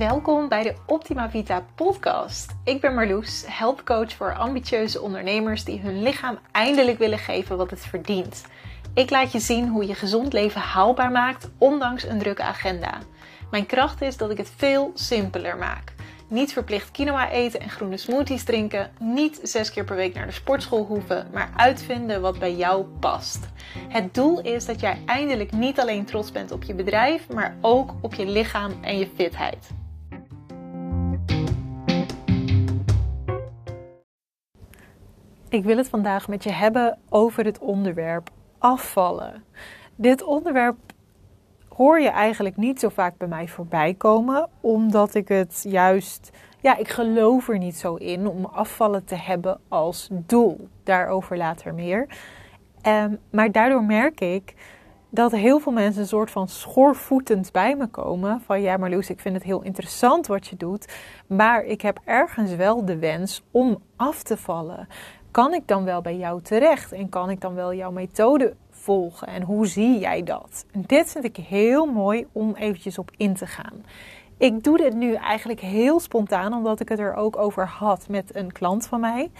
Welkom bij de Optima Vita podcast. Ik ben Marloes, helpcoach voor ambitieuze ondernemers die hun lichaam eindelijk willen geven wat het verdient. Ik laat je zien hoe je gezond leven haalbaar maakt, ondanks een drukke agenda. Mijn kracht is dat ik het veel simpeler maak. Niet verplicht quinoa eten en groene smoothies drinken. Niet zes keer per week naar de sportschool hoeven, maar uitvinden wat bij jou past. Het doel is dat jij eindelijk niet alleen trots bent op je bedrijf, maar ook op je lichaam en je fitheid. Ik wil het vandaag met je hebben over het onderwerp afvallen. Dit onderwerp hoor je eigenlijk niet zo vaak bij mij voorbij komen, omdat ik het juist, ja, ik geloof er niet zo in om afvallen te hebben als doel. Daarover later meer. Um, maar daardoor merk ik dat heel veel mensen een soort van schoorvoetend bij me komen. Van ja, Marloes, ik vind het heel interessant wat je doet. Maar ik heb ergens wel de wens om af te vallen. Kan ik dan wel bij jou terecht? En kan ik dan wel jouw methode volgen? En hoe zie jij dat? Dit vind ik heel mooi om eventjes op in te gaan. Ik doe dit nu eigenlijk heel spontaan, omdat ik het er ook over had met een klant van mij.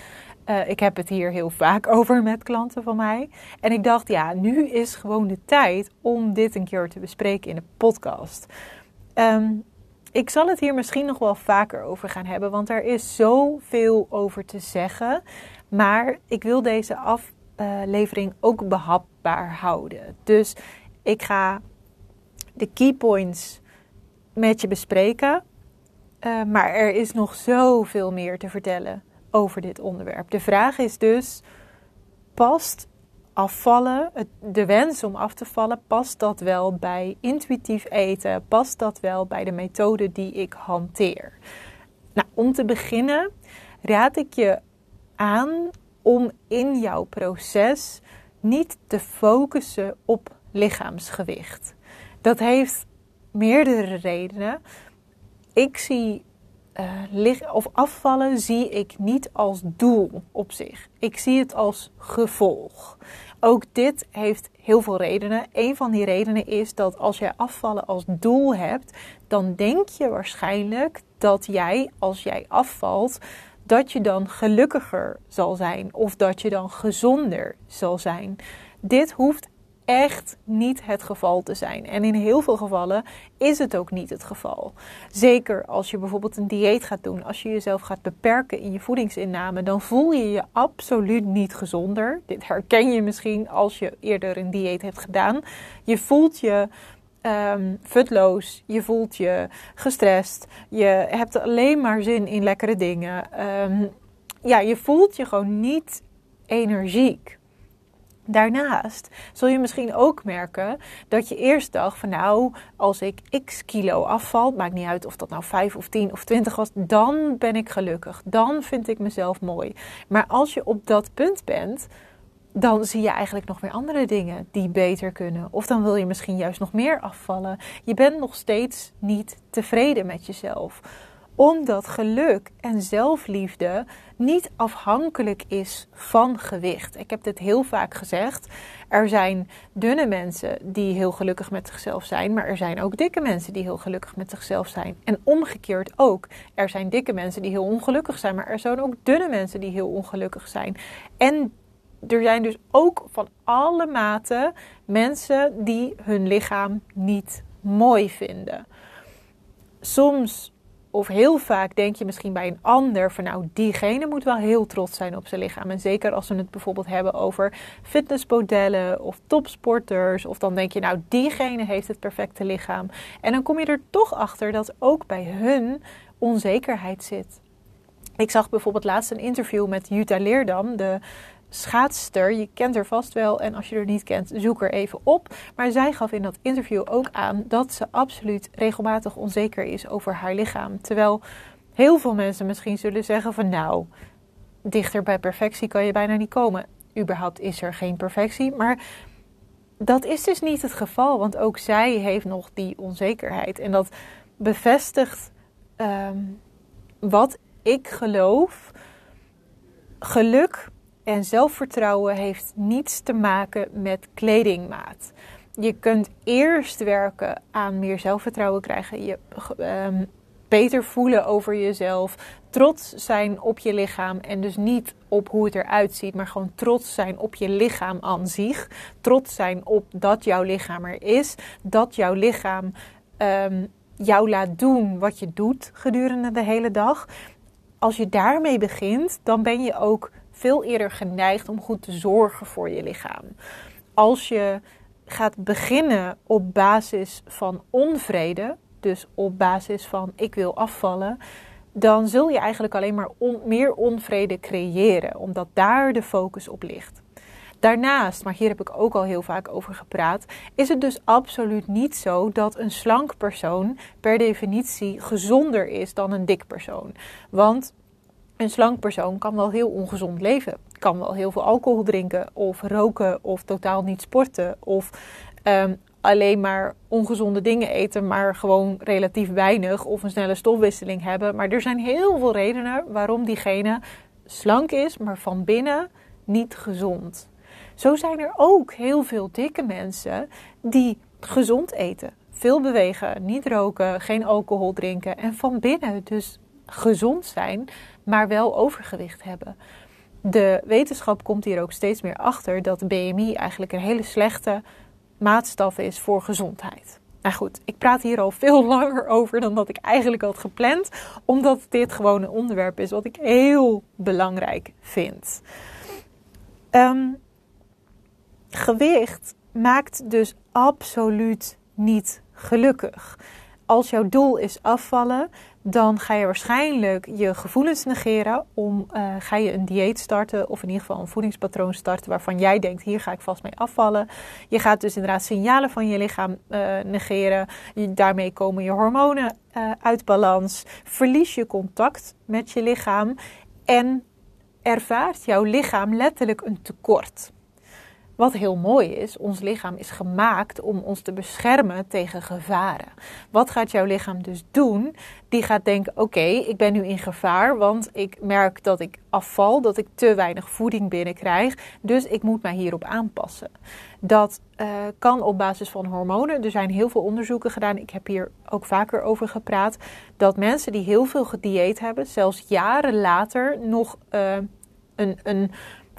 Uh, ik heb het hier heel vaak over met klanten van mij. En ik dacht, ja, nu is gewoon de tijd om dit een keer te bespreken in de podcast. Um, ik zal het hier misschien nog wel vaker over gaan hebben, want er is zoveel over te zeggen. Maar ik wil deze aflevering ook behapbaar houden. Dus ik ga de key points met je bespreken. Uh, maar er is nog zoveel meer te vertellen over dit onderwerp. De vraag is dus: past afvallen, de wens om af te vallen, past dat wel bij intuïtief eten? Past dat wel bij de methode die ik hanteer? Nou, om te beginnen raad ik je aan om in jouw proces niet te focussen op lichaamsgewicht. Dat heeft meerdere redenen. Ik zie uh, of afvallen zie ik niet als doel op zich. Ik zie het als gevolg. Ook dit heeft heel veel redenen. Een van die redenen is dat als jij afvallen als doel hebt, dan denk je waarschijnlijk dat jij, als jij afvalt, dat je dan gelukkiger zal zijn of dat je dan gezonder zal zijn. Dit hoeft echt niet het geval te zijn. En in heel veel gevallen is het ook niet het geval. Zeker als je bijvoorbeeld een dieet gaat doen, als je jezelf gaat beperken in je voedingsinname, dan voel je je absoluut niet gezonder. Dit herken je misschien als je eerder een dieet hebt gedaan. Je voelt je um, futloos, je voelt je gestrest, je hebt alleen maar zin in lekkere dingen. Um, ja, je voelt je gewoon niet energiek. Daarnaast zul je misschien ook merken dat je eerst dacht van nou, als ik x kilo afval, maakt niet uit of dat nou 5 of 10 of 20 was, dan ben ik gelukkig. Dan vind ik mezelf mooi. Maar als je op dat punt bent, dan zie je eigenlijk nog weer andere dingen die beter kunnen. Of dan wil je misschien juist nog meer afvallen. Je bent nog steeds niet tevreden met jezelf. Omdat geluk en zelfliefde niet afhankelijk is van gewicht. Ik heb dit heel vaak gezegd. Er zijn dunne mensen die heel gelukkig met zichzelf zijn, maar er zijn ook dikke mensen die heel gelukkig met zichzelf zijn. En omgekeerd ook. Er zijn dikke mensen die heel ongelukkig zijn, maar er zijn ook dunne mensen die heel ongelukkig zijn. En er zijn dus ook van alle maten mensen die hun lichaam niet mooi vinden. Soms of heel vaak denk je misschien bij een ander van nou, diegene moet wel heel trots zijn op zijn lichaam. En zeker als we het bijvoorbeeld hebben over fitnessmodellen of topsporters. Of dan denk je nou, diegene heeft het perfecte lichaam. En dan kom je er toch achter dat ook bij hun onzekerheid zit. Ik zag bijvoorbeeld laatst een interview met Jutta Leerdam, de schaatster. Je kent haar vast wel en als je haar niet kent, zoek er even op. Maar zij gaf in dat interview ook aan dat ze absoluut regelmatig onzeker is over haar lichaam. Terwijl heel veel mensen misschien zullen zeggen van nou, dichter bij perfectie kan je bijna niet komen. Überhaupt is er geen perfectie, maar dat is dus niet het geval, want ook zij heeft nog die onzekerheid. En dat bevestigt um, wat ik geloof. Geluk en zelfvertrouwen heeft niets te maken met kledingmaat. Je kunt eerst werken aan meer zelfvertrouwen krijgen. Je, um, beter voelen over jezelf, trots zijn op je lichaam en dus niet op hoe het eruit ziet, maar gewoon trots zijn op je lichaam aan zich. Trots zijn op dat jouw lichaam er is, dat jouw lichaam um, jou laat doen wat je doet gedurende de hele dag. Als je daarmee begint, dan ben je ook veel eerder geneigd om goed te zorgen voor je lichaam. Als je gaat beginnen op basis van onvrede, dus op basis van ik wil afvallen, dan zul je eigenlijk alleen maar meer onvrede creëren, omdat daar de focus op ligt. Daarnaast, maar hier heb ik ook al heel vaak over gepraat, is het dus absoluut niet zo dat een slank persoon per definitie gezonder is dan een dik persoon. Want een slank persoon kan wel heel ongezond leven. Kan wel heel veel alcohol drinken of roken of totaal niet sporten of um, alleen maar ongezonde dingen eten, maar gewoon relatief weinig of een snelle stofwisseling hebben. Maar er zijn heel veel redenen waarom diegene slank is, maar van binnen niet gezond. Zo zijn er ook heel veel dikke mensen die gezond eten, veel bewegen, niet roken, geen alcohol drinken en van binnen dus gezond zijn, maar wel overgewicht hebben. De wetenschap komt hier ook steeds meer achter dat de BMI eigenlijk een hele slechte maatstaf is voor gezondheid. Nou goed, ik praat hier al veel langer over dan dat ik eigenlijk had gepland, omdat dit gewoon een onderwerp is wat ik heel belangrijk vind. Um, gewicht maakt dus absoluut niet gelukkig. Als jouw doel is afvallen, dan ga je waarschijnlijk je gevoelens negeren. Om uh, ga je een dieet starten of in ieder geval een voedingspatroon starten waarvan jij denkt: hier ga ik vast mee afvallen. Je gaat dus inderdaad signalen van je lichaam uh, negeren. daarmee komen je hormonen uh, uit balans. Verlies je contact met je lichaam en ervaart jouw lichaam letterlijk een tekort. Wat heel mooi is, ons lichaam is gemaakt om ons te beschermen tegen gevaren. Wat gaat jouw lichaam dus doen? Die gaat denken: oké, ik ben nu in gevaar, want ik merk dat ik afval, dat ik te weinig voeding binnenkrijg, dus ik moet mij hierop aanpassen. Dat uh, kan op basis van hormonen. Er zijn heel veel onderzoeken gedaan. Ik heb hier ook vaker over gepraat. Dat mensen die heel veel gedieet hebben, zelfs jaren later nog uh, een, een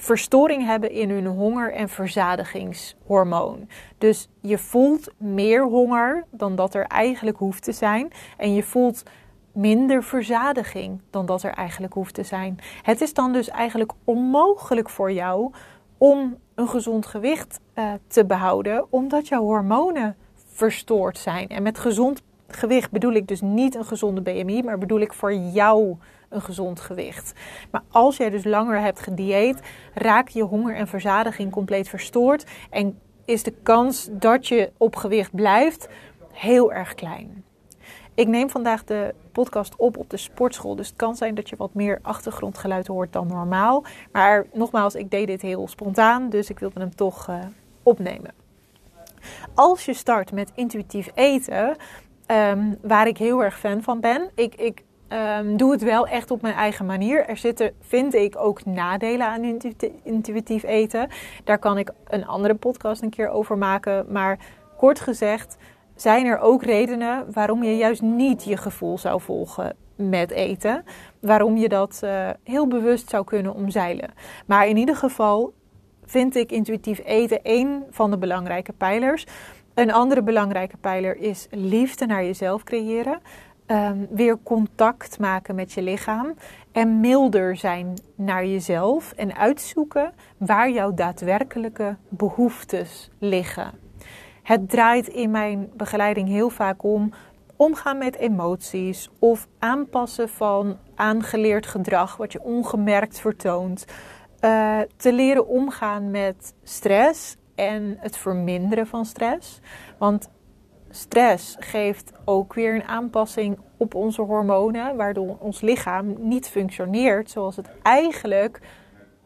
verstoring hebben in hun honger- en verzadigingshormoon. Dus je voelt meer honger dan dat er eigenlijk hoeft te zijn. En je voelt minder verzadiging dan dat er eigenlijk hoeft te zijn. Het is dan dus eigenlijk onmogelijk voor jou om een gezond gewicht uh, te behouden, omdat jouw hormonen verstoord zijn. En met gezond gewicht bedoel ik dus niet een gezonde BMI, maar bedoel ik voor jou een gezond gewicht. Maar als jij dus langer hebt gedieet, raak je honger en verzadiging compleet verstoord en is de kans dat je op gewicht blijft heel erg klein. Ik neem vandaag de podcast op op de sportschool. Dus het kan zijn dat je wat meer achtergrondgeluid hoort dan normaal. Maar nogmaals, ik deed dit heel spontaan, dus ik wilde hem toch uh, opnemen. Als je start met intuïtief eten, um, waar ik heel erg fan van ben. Ik, ik Um, doe het wel echt op mijn eigen manier. Er zitten, vind ik, ook nadelen aan intuïtief eten. Daar kan ik een andere podcast een keer over maken. Maar kort gezegd zijn er ook redenen waarom je juist niet je gevoel zou volgen met eten. Waarom je dat uh, heel bewust zou kunnen omzeilen. Maar in ieder geval vind ik intuïtief eten één van de belangrijke pijlers. Een andere belangrijke pijler is liefde naar jezelf creëren. Um, weer contact maken met je lichaam en milder zijn naar jezelf en uitzoeken waar jouw daadwerkelijke behoeftes liggen. Het draait in mijn begeleiding heel vaak om omgaan met emoties of aanpassen van aangeleerd gedrag wat je ongemerkt vertoont. Uh, te leren omgaan met stress en het verminderen van stress. Want stress geeft ook weer een aanpassing op onze hormonen, waardoor ons lichaam niet functioneert zoals het eigenlijk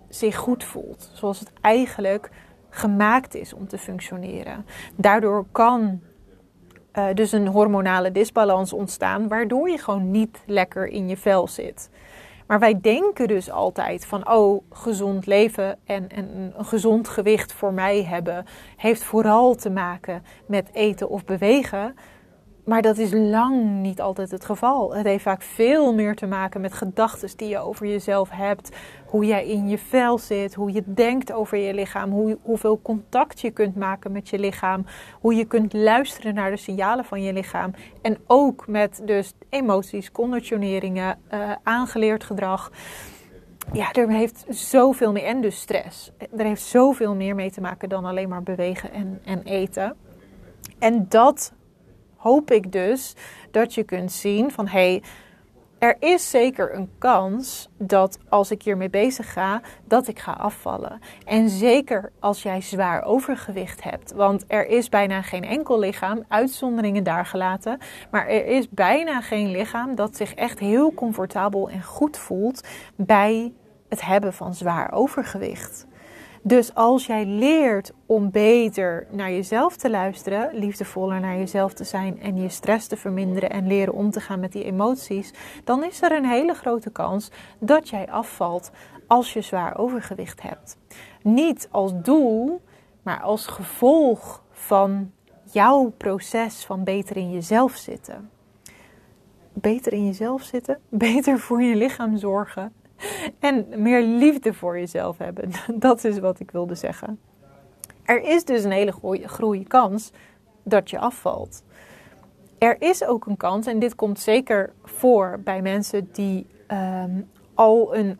zich goed voelt, zoals het eigenlijk gemaakt is om te functioneren. Daardoor kan uh, dus een hormonale disbalans ontstaan, waardoor je gewoon niet lekker in je vel zit. Maar wij denken dus altijd van, oh, gezond leven en, en een gezond gewicht voor mij hebben heeft vooral te maken met eten of bewegen. Maar dat is lang niet altijd het geval. Het heeft vaak veel meer te maken met gedachten die je over jezelf hebt. Hoe jij in je vel zit, hoe je denkt over je lichaam, hoe, hoeveel contact je kunt maken met je lichaam. Hoe je kunt luisteren naar de signalen van je lichaam. En ook met dus emoties, conditioneringen, uh, aangeleerd gedrag. Ja, er heeft zoveel meer. En dus stress. Er heeft zoveel meer mee te maken dan alleen maar bewegen en, en eten. En dat hoop ik dus dat je kunt zien van hé, hey, er is zeker een kans dat als ik hiermee bezig ga, dat ik ga afvallen. En zeker als jij zwaar overgewicht hebt. Want er is bijna geen enkel lichaam, uitzonderingen daar gelaten. Maar er is bijna geen lichaam dat zich echt heel comfortabel en goed voelt bij het hebben van zwaar overgewicht. Dus als jij leert om beter naar jezelf te luisteren, liefdevoller naar jezelf te zijn en je stress te verminderen en leren om te gaan met die emoties, dan is er een hele grote kans dat jij afvalt als je zwaar overgewicht hebt. Niet als doel, maar als gevolg van jouw proces van beter in jezelf zitten. Beter in jezelf zitten, beter voor je lichaam zorgen en meer liefde voor jezelf hebben. Dat is wat ik wilde zeggen. Er is dus een hele goede kans dat je afvalt. Er is ook een kans, en dit komt zeker voor bij mensen die ehm, al een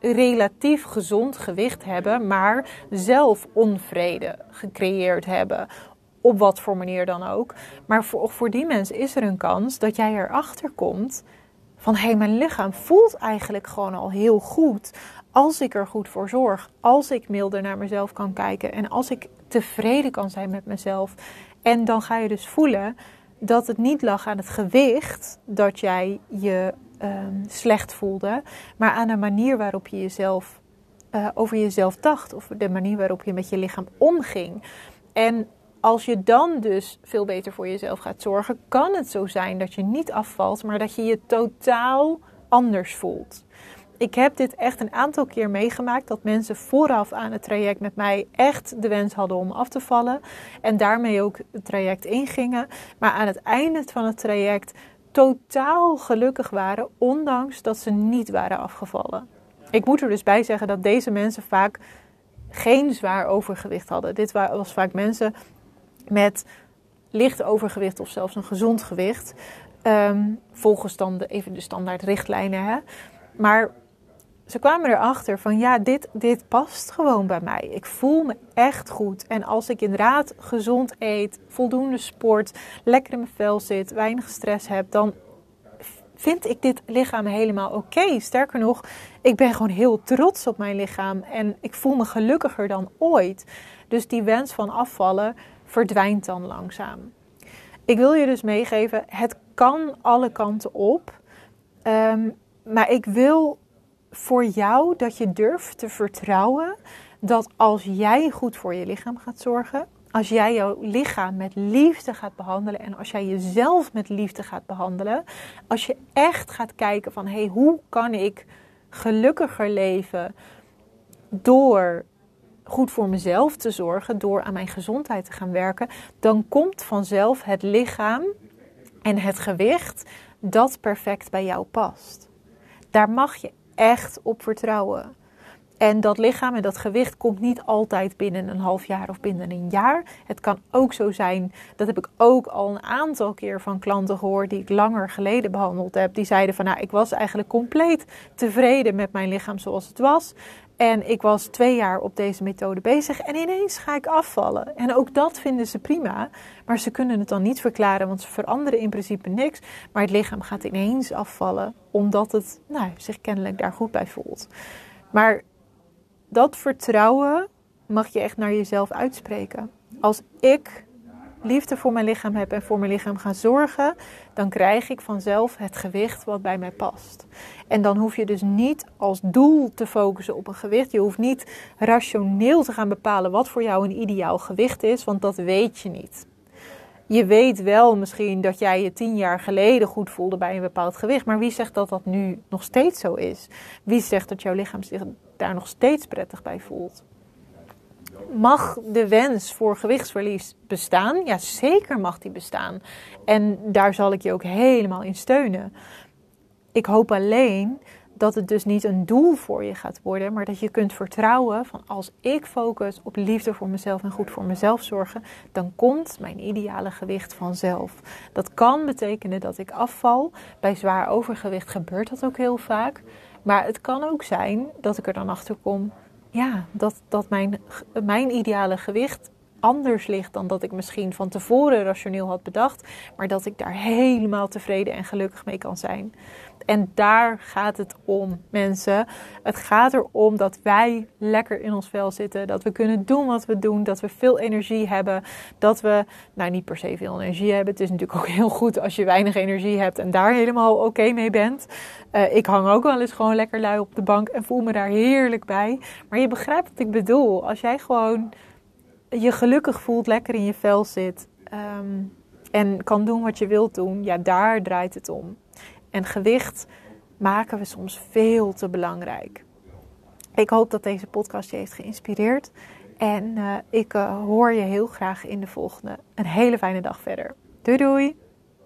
relatief gezond gewicht hebben, maar zelf onvrede gecreëerd hebben. Op wat voor manier dan ook. Maar voor, voor die mensen is er een kans dat jij erachter komt van hé, hey, mijn lichaam voelt eigenlijk gewoon al heel goed. Als ik er goed voor zorg, als ik milder naar mezelf kan kijken en als ik tevreden kan zijn met mezelf. En dan ga je dus voelen dat het niet lag aan het gewicht dat jij je ehm, slecht voelde, maar aan de manier waarop je jezelf uh, over jezelf dacht of de manier waarop je met je lichaam omging. En als je dan dus veel beter voor jezelf gaat zorgen, kan het zo zijn dat je niet afvalt, maar dat je je totaal anders voelt. Ik heb dit echt een aantal keer meegemaakt dat mensen vooraf aan het traject met mij echt de wens hadden om af te vallen en daarmee ook het traject ingingen, maar aan het einde van het traject totaal gelukkig waren, ondanks dat ze niet waren afgevallen. Ik moet er dus bij zeggen dat deze mensen vaak geen zwaar overgewicht hadden. Dit was vaak mensen met licht overgewicht of zelfs een gezond gewicht. Um, volgens dan de, even de standaard richtlijnen. Hè. Maar ze kwamen erachter van ja, dit, dit past gewoon bij mij. Ik voel me echt goed. En als ik inderdaad gezond eet, voldoende sport, lekker in mijn vel zit, weinig stress heb, dan vind ik dit lichaam helemaal oké. Sterker nog, ik ben gewoon heel trots op mijn lichaam en ik voel me gelukkiger dan ooit. Dus die wens van afvallen, verdwijnt dan langzaam. Ik wil je dus meegeven, het kan alle kanten op. Ehm, maar ik wil voor jou dat je durft te vertrouwen dat als jij goed voor je lichaam gaat zorgen, als jij jouw lichaam met liefde gaat behandelen en als jij jezelf met liefde gaat behandelen, als je echt gaat kijken van hé, hey, hoe kan ik gelukkiger leven door goed voor mezelf te zorgen, door aan mijn gezondheid te gaan werken, dan komt vanzelf het lichaam en het gewicht dat perfect bij jou past. Daar mag je echt op vertrouwen. En dat lichaam en dat gewicht komt niet altijd binnen een half jaar of binnen een jaar. Het kan ook zo zijn, dat heb ik ook al een aantal keer van klanten gehoord die ik langer geleden behandeld heb. Die zeiden van nou, ik was eigenlijk compleet tevreden met mijn lichaam zoals het was. En ik was twee jaar op deze methode bezig en ineens ga ik afvallen. En ook dat vinden ze prima, maar ze kunnen het dan niet verklaren, want ze veranderen in principe niks. Maar het lichaam gaat ineens afvallen, omdat het nou, zich kennelijk daar goed bij voelt. Maar dat vertrouwen mag je echt naar jezelf uitspreken. Als ik liefde voor mijn lichaam heb en voor mijn lichaam ga zorgen, dan krijg ik vanzelf het gewicht wat bij mij past. En dan hoef je dus niet als doel te focussen op een gewicht. Je hoeft niet rationeel te gaan bepalen wat voor jou een ideaal gewicht is, want dat weet je niet. Je weet wel misschien dat jij je tien jaar geleden goed voelde bij een bepaald gewicht, maar wie zegt dat dat nu nog steeds zo is? Wie zegt dat jouw lichaam zich daar nog steeds prettig bij voelt? Mag de wens voor gewichtsverlies bestaan? Ja, zeker mag die bestaan. En daar zal ik je ook helemaal in steunen. Ik hoop alleen dat het dus niet een doel voor je gaat worden, maar dat je kunt vertrouwen van als ik focus op liefde voor mezelf en goed voor mezelf zorgen, dan komt mijn ideale gewicht vanzelf. Dat kan betekenen dat ik afval. Bij zwaar overgewicht gebeurt dat ook heel vaak. Maar het kan ook zijn dat ik er dan achter kom, ja, dat, dat mijn, mijn ideale gewicht anders ligt dan dat ik misschien van tevoren rationeel had bedacht, maar dat ik daar helemaal tevreden en gelukkig mee kan zijn. En daar gaat het om, mensen. Het gaat erom dat wij lekker in ons vel zitten. Dat we kunnen doen wat we doen. Dat we veel energie hebben. Dat we, nou niet per se veel energie hebben. Het is natuurlijk ook heel goed als je weinig energie hebt en daar helemaal oké mee bent. Uh, ik hang ook wel eens gewoon lekker lui op de bank en voel me daar heerlijk bij. Maar je begrijpt wat ik bedoel. Als jij gewoon je gelukkig voelt, lekker in je vel zit. Ehm, en kan doen wat je wilt doen, ja, daar draait het om. En gewicht maken we soms veel te belangrijk. Ik hoop dat deze podcast je heeft geïnspireerd. En uh, ik uh, hoor je heel graag in de volgende. Een hele fijne dag verder. Doei doei!